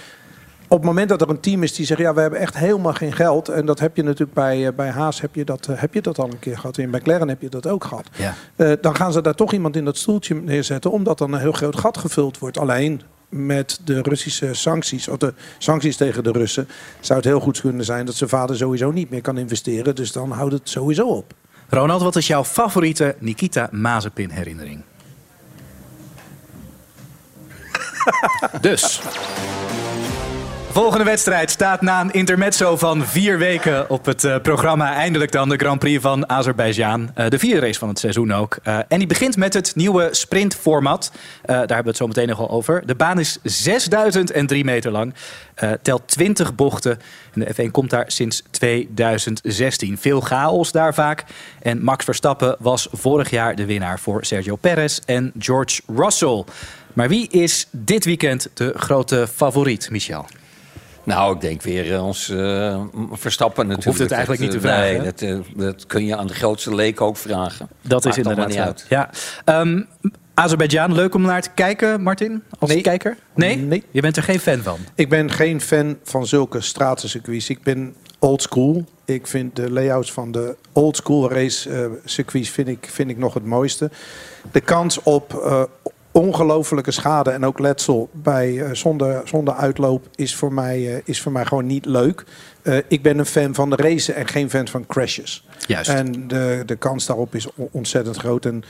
op het moment dat er een team is die zegt... ja, we hebben echt helemaal geen geld... en dat heb je natuurlijk bij, eh, bij Haas heb je, dat, eh, heb je dat al een keer gehad. In McLaren heb je dat ook gehad. Ja. Eh, dan gaan ze daar toch iemand in dat stoeltje neerzetten... omdat dan een heel groot gat gevuld wordt. Alleen met de Russische sancties, of de sancties tegen de Russen... zou het heel goed kunnen zijn dat zijn vader sowieso niet meer kan investeren. Dus dan houdt het sowieso op. Ronald, wat is jouw favoriete Nikita Mazepin herinnering? dus. Volgende wedstrijd staat na een intermezzo van vier weken op het eh, programma. Eindelijk dan de Grand Prix van Azerbeidzjan. Eh, de vierde race van het seizoen ook. Eh, en die begint met het nieuwe sprintformat. Daar hebben we het zo meteen nog wel over. De baan is 6003 meter lang. telt 20 bochten. En de F1 komt daar sinds 2016. Veel chaos daar vaak. En Max Verstappen was vorig jaar de winnaar voor Sergio Perez en George Russell. Maar wie is dit weekend de grote favoriet, Michel? Nou, ik denk weer eh, ons eh, Verstappen natuurlijk. Hoeft het eigenlijk Dat, niet te eh, vragen, Nee, dat, dat kun je aan de grootste leek ook vragen. Dat is Maakt inderdaad niet zo. uit. Ja. Ehm Azerbeidzjan, leuk om naar te kijken, Martin? Als Nee. kijker? Nee? Nee. Je bent er geen fan van? Ik ben geen fan van zulke stratencircuits. Ik ben old school. Ik vind de layouts van de old school race eh, circuits vind ik, vind ik nog het mooiste. De kans op eh ongelofelijke schade en ook letsel bij, eh, zonder, zonder uitloop is voor, mij, eh, is voor mij gewoon niet leuk. Eh, ik ben een fan van de racen en geen fan van crashes. Juist. En de, de kans daarop is on- ontzettend groot. En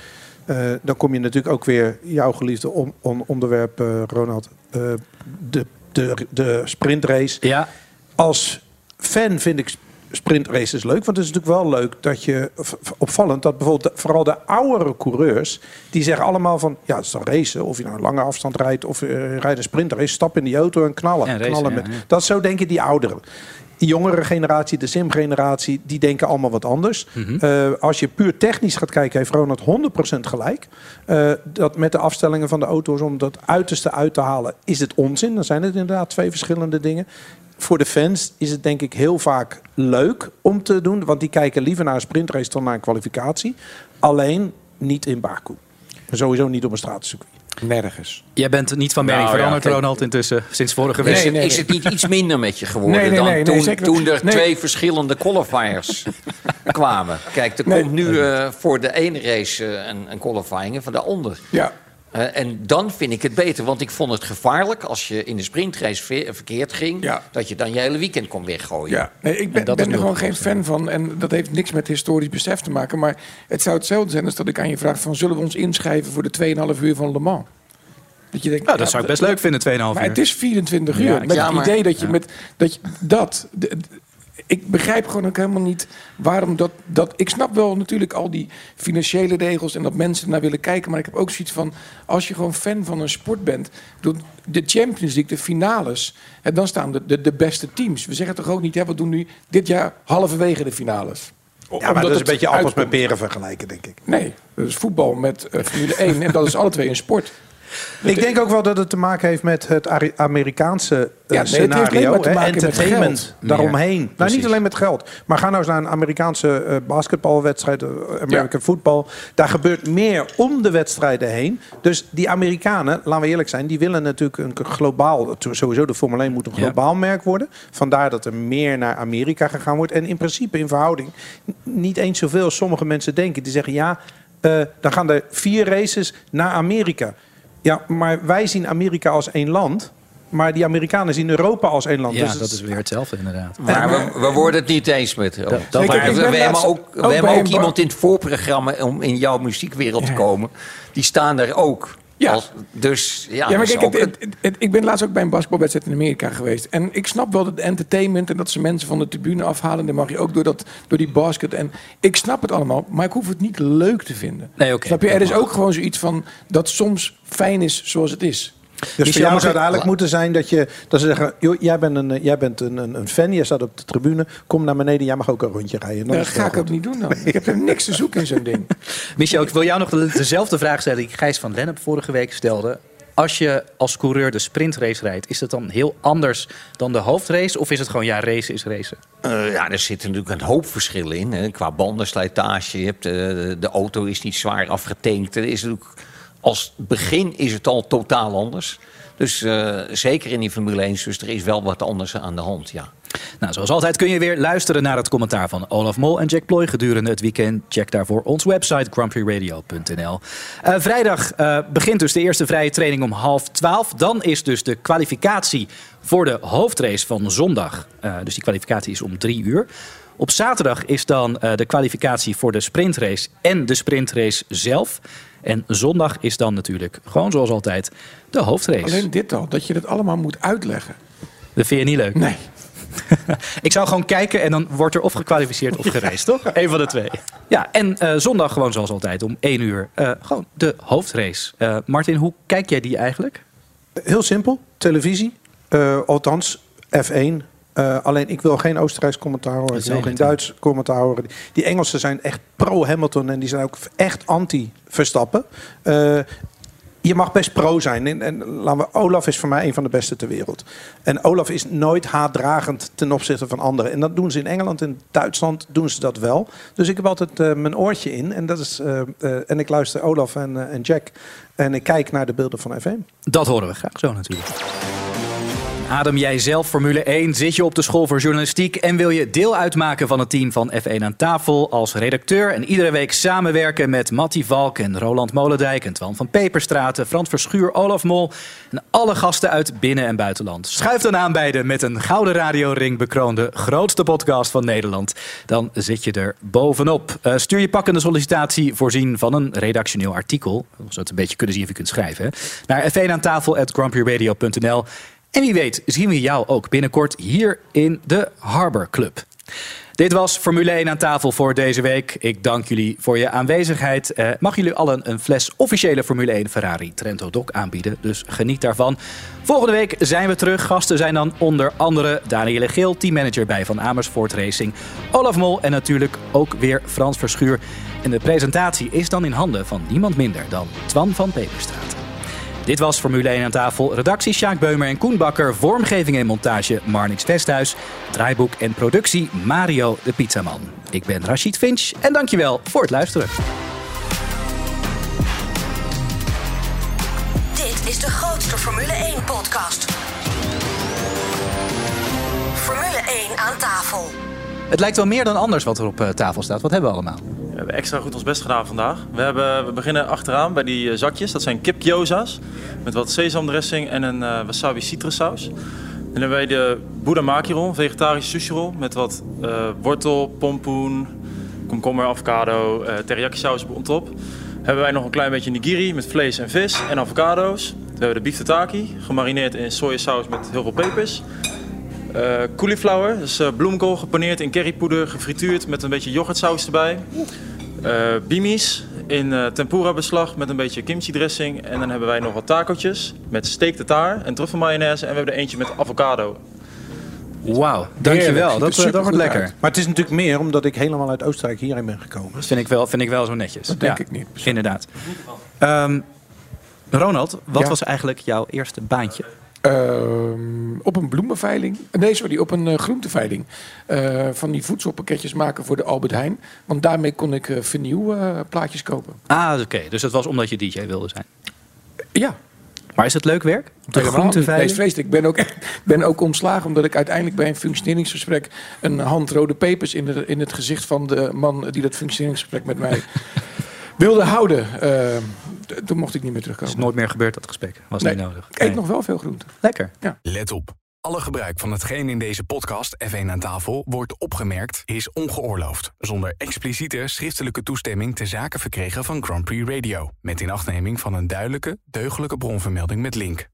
dan kom je natuurlijk ook weer jouw geliefde on- on- onderwerp, Ronald. de, de, de sprintrace. Ja. Als fan vind ik sp- sprintraces leuk. Want het is natuurlijk wel leuk dat je... Opvallend dat bijvoorbeeld de- vooral de oudere coureurs... die zeggen allemaal van... Ja, het is dan racen. Of je nou een lange afstand rijdt of je rijdt een sprintrace. Stap in die auto en knallen. Ja, knallen met, ja. Dat zo denken die ouderen. Die jongere generatie, de sim-generatie, die denken allemaal wat anders. Mhm. Eh, als je puur technisch gaat kijken, heeft Ronald 100% gelijk. Eh, dat met de afstellingen van de auto's om dat uiterste uit te halen, is het onzin. Dan zijn het inderdaad twee verschillende dingen. Voor de fans is het denk ik heel vaak leuk om te doen. Want die kijken liever naar een sprintrace dan naar een kwalificatie. Alleen niet in Baku. Sowieso niet op een stratencircuit. Nergens. Jij bent niet van mening Nou, veranderd. Ronald, intussen, sinds vorige week. is het niet iets minder met je geworden Nee, nee, dan nee, nee, toen, toen er Nee. twee verschillende qualifiers kwamen? Kijk, er Nee. komt nu eh, voor de ene race eh, een, een qualifying en voor de ander. Ja. Eh, en dan vind ik het beter, want ik vond het gevaarlijk als je in de sprintrace ve- verkeerd ging, Ja. dat je dan je hele weekend kon weggooien. Ja, nee, ik ben, er gewoon geen fan van. En dat heeft niks met historisch besef te maken. Maar het zou hetzelfde zijn als dat ik aan je vraag: van, zullen we ons inschrijven voor de 2,5 uur van Le Mans? Dat je denkt, Nou, dat ja, zou ik best leuk vinden, 2,5 Maar uur. het is 24 uur. Ja, met ja, het maar- idee dat je ja. met dat, je, dat ik begrijp gewoon ook helemaal niet waarom dat, dat. Ik snap wel natuurlijk al die financiële regels en dat mensen naar willen kijken. Maar ik heb ook zoiets van: als je gewoon fan van een sport bent, de Champions League, de finales, en dan staan de, de, de beste teams. We zeggen toch ook niet: hè, we doen nu dit jaar halverwege de finales. Ja, maar Omdat dat is een beetje appels met peren vergelijken, denk ik. Nee, dat is voetbal met eh, Formule 1 en dat is alle twee een sport. Ik denk ook wel dat het te maken heeft met het Amerikaanse eh, Ja, nee, het heeft scenario. maken met entertainment geld. daaromheen. Nou, niet alleen met geld. Maar ga nou eens naar een Amerikaanse eh, basketbalwedstrijd, eh, American football. Daar gebeurt meer om de wedstrijden heen. Dus die Amerikanen, laten we eerlijk zijn, die willen natuurlijk een globaal. Sowieso de Formule 1 moet een Ja. globaal merk worden. Vandaar dat er meer naar Amerika gegaan wordt. En in principe in verhouding niet eens zoveel als sommige mensen denken. Die zeggen ja. dan gaan er vier races naar Amerika. Ja, maar wij zien Amerika als één land. Maar die Amerikanen zien Europa als één land. Ja, Dus dat is weer hetzelfde inderdaad. Maar we, we worden het niet eens met dat- Maar ik we, ben we hebben laatst ook, ook we hebben ook iemand in het voorprogramma om in jouw muziekwereld te komen. Die staan daar ook Ja. Als- dus ja, Ja, maar is kijk, ook het, een- het- het- ik ben laatst ook bij een basketbalwedstrijd in Amerika geweest. En ik snap wel dat entertainment en dat ze mensen van de tribune afhalen. Dan mag je ook door, dat, door die basket. En ik snap het allemaal, maar ik hoef het niet leuk te vinden. Nee, oké. Snap je? Er is ook gewoon zoiets van dat soms fijn is zoals het is. Dus voor jou zou het eigenlijk moeten zijn dat, je, dat ze zeggen... Joh, jij bent, een, eh, jij bent een, een, een fan, jij staat op de tribune... kom naar beneden, jij mag ook een rondje rijden. Dan Dat ga ik goed. ook niet doen dan. Ik heb er niks te zoeken in zo'n ding. Michel, ik wil jou nog de- dezelfde vraag stellen die Gijs van Lennep vorige week stelde. Als je als coureur de sprintrace rijdt, is dat dan heel anders dan de hoofdrace? Of is het gewoon, ja, racen is racen? Eh, ja, er zitten natuurlijk een hoop verschillen in. Hè. Qua bandenslijtage, je hebt, eh, de auto is niet zwaar afgetankt. Er is natuurlijk, als begin is het al totaal anders. Dus eh, zeker in die Formule 1, dus er is wel wat anders aan de hand, ja. Nou, zoals altijd kun je weer luisteren naar het commentaar van Olaf Mol en Jack Ploy gedurende het weekend. Check daarvoor onze website grandprixradio.nl. Eh, vrijdag eh, begint dus de eerste vrije training om half twaalf. Dan is dus de kwalificatie voor de hoofdrace van zondag. Dus die kwalificatie is om drie uur. Op zaterdag is dan de kwalificatie voor de sprintrace en de sprintrace zelf. En zondag is dan natuurlijk, gewoon zoals altijd, de hoofdrace. Alleen dit al, dat je dat allemaal moet uitleggen. Dat vind je niet leuk? Nee. Ik zou gewoon kijken en dan wordt er of gekwalificeerd of gereisd, toch? Eén van de twee. Ja, en eh, zondag gewoon zoals altijd om één uur. eh, gewoon de hoofdrace. Eh, Martin, hoe kijk jij die eigenlijk? Heel simpel, televisie. Eh, althans, F1. Eh, alleen ik wil geen Oostenrijks commentaar horen. Ik wil geen? Duits commentaar horen. Die Engelsen zijn echt pro-Hamilton en die zijn ook echt anti-Verstappen. Eh, je mag best pro zijn. En, en laten we, Olaf is voor mij een van de beste ter wereld. En Olaf is nooit haatdragend ten opzichte van anderen. En dat doen ze in Engeland en Duitsland doen ze dat wel. Dus ik heb altijd eh, mijn oortje in. En, dat is, en ik luister Olaf en, en Jack. En ik kijk naar de beelden van F1. Dat horen we graag zo natuurlijk. Adem jij zelf Formule 1? Zit je op de school voor journalistiek en wil je deel uitmaken van het team van F1 aan tafel als redacteur en iedere week samenwerken met Matti Valk en Roland Molendijk en Twan van Peperstraten, Frans Verschuur, Olaf Mol en alle gasten uit binnen- en buitenland? Schuif dan aan bij de met een gouden radioring bekroonde grootste podcast van Nederland. Dan zit je er bovenop. Eh, stuur je pakkende sollicitatie voorzien van een redactioneel artikel, zodat een beetje kunnen zien of je kunt schrijven, naar f1 aan en wie weet zien we jou ook binnenkort hier in de Harbor Club. Dit was Formule 1 aan tafel voor deze week. Ik dank jullie voor je aanwezigheid. Eh, mag jullie allen een fles officiële Formule 1 Ferrari Trento Doc aanbieden. Dus geniet daarvan. Volgende week zijn we terug. Gasten zijn dan onder andere Danielle Geel, teammanager bij Van Amersfoort Racing. Olaf Mol en natuurlijk ook weer Frans Verschuur. En de presentatie is dan in handen van niemand minder dan Twan van Peperstraat. Dit was Formule 1 aan tafel. Redactie Sjaak Beumer en Koen Bakker. Vormgeving en montage Marnix Vesthuis. Draaiboek en productie Mario de Pizzaman. Ik ben Rachid Finch en dankjewel voor het luisteren. Dit is de grootste Formule 1 podcast. Formule 1 aan tafel. Het lijkt wel meer dan anders wat er op eh, tafel staat. Wat hebben we allemaal? We hebben extra goed ons best gedaan vandaag. We, hebben, we beginnen achteraan bij die eh, zakjes. Dat zijn kipgyoza's met wat sesamdressing en een eh, wasabi citrussaus. Dan hebben wij de budamaki roll, vegetarische sushi roll met wat eh, wortel, pompoen, komkommer, avocado, eh teriyaki saus on top. Hebben wij nog een klein beetje nigiri met vlees en vis en avocado's. We hebben de beef tataki, gemarineerd in sojasaus met heel veel pepers. Eh cauliflower, dus bloemkool gepaneerd in currypoeder, gefrituurd met een beetje yoghurtsaus erbij. Eh bimis in eh, tempura beslag met een beetje kimchi dressing. En dan hebben wij nog wat tacootjes met steak tartare en truffelmayonaise. En we hebben er eentje met avocado. Wauw, dankjewel. Dat, dat wordt lekker. Maar het is natuurlijk meer omdat ik helemaal uit Oostenrijk hierheen ben gekomen. Dat vind ik wel, vind ik wel zo netjes. Dat denk Ja, ik niet. Inderdaad. Ehm, Ronald, wat Ja. was eigenlijk jouw eerste baantje? Ehm, op een bloemenveiling. Nee, sorry, op een eh, groenteveiling. Eh, van die voedselpakketjes maken voor de Albert Heijn. Want daarmee kon ik uh, plaatjes kopen. Ah, oké. Dus dat was omdat je DJ wilde zijn? Ja. Maar is het leuk werk? De. Nee, groenteveiling? vreselijk. Ik ben ook, ben ook ontslagen omdat ik uiteindelijk bij een functioneringsgesprek een hand rode pepers in, de, in het gezicht van de man die dat functioneringsgesprek met mij wilde houden. Uh, toen mocht ik niet meer terugkomen. is nooit meer gebeurd dat gesprek. Was nee, niet nodig. Ik eet nog wel veel groenten. Lekker. Ja. Let op. Alle gebruik van hetgeen in deze podcast F1 aan tafel wordt opgemerkt is ongeoorloofd. Zonder expliciete schriftelijke toestemming te zaken verkregen van Grand Prix Radio. Met inachtneming van een duidelijke, deugdelijke bronvermelding met link.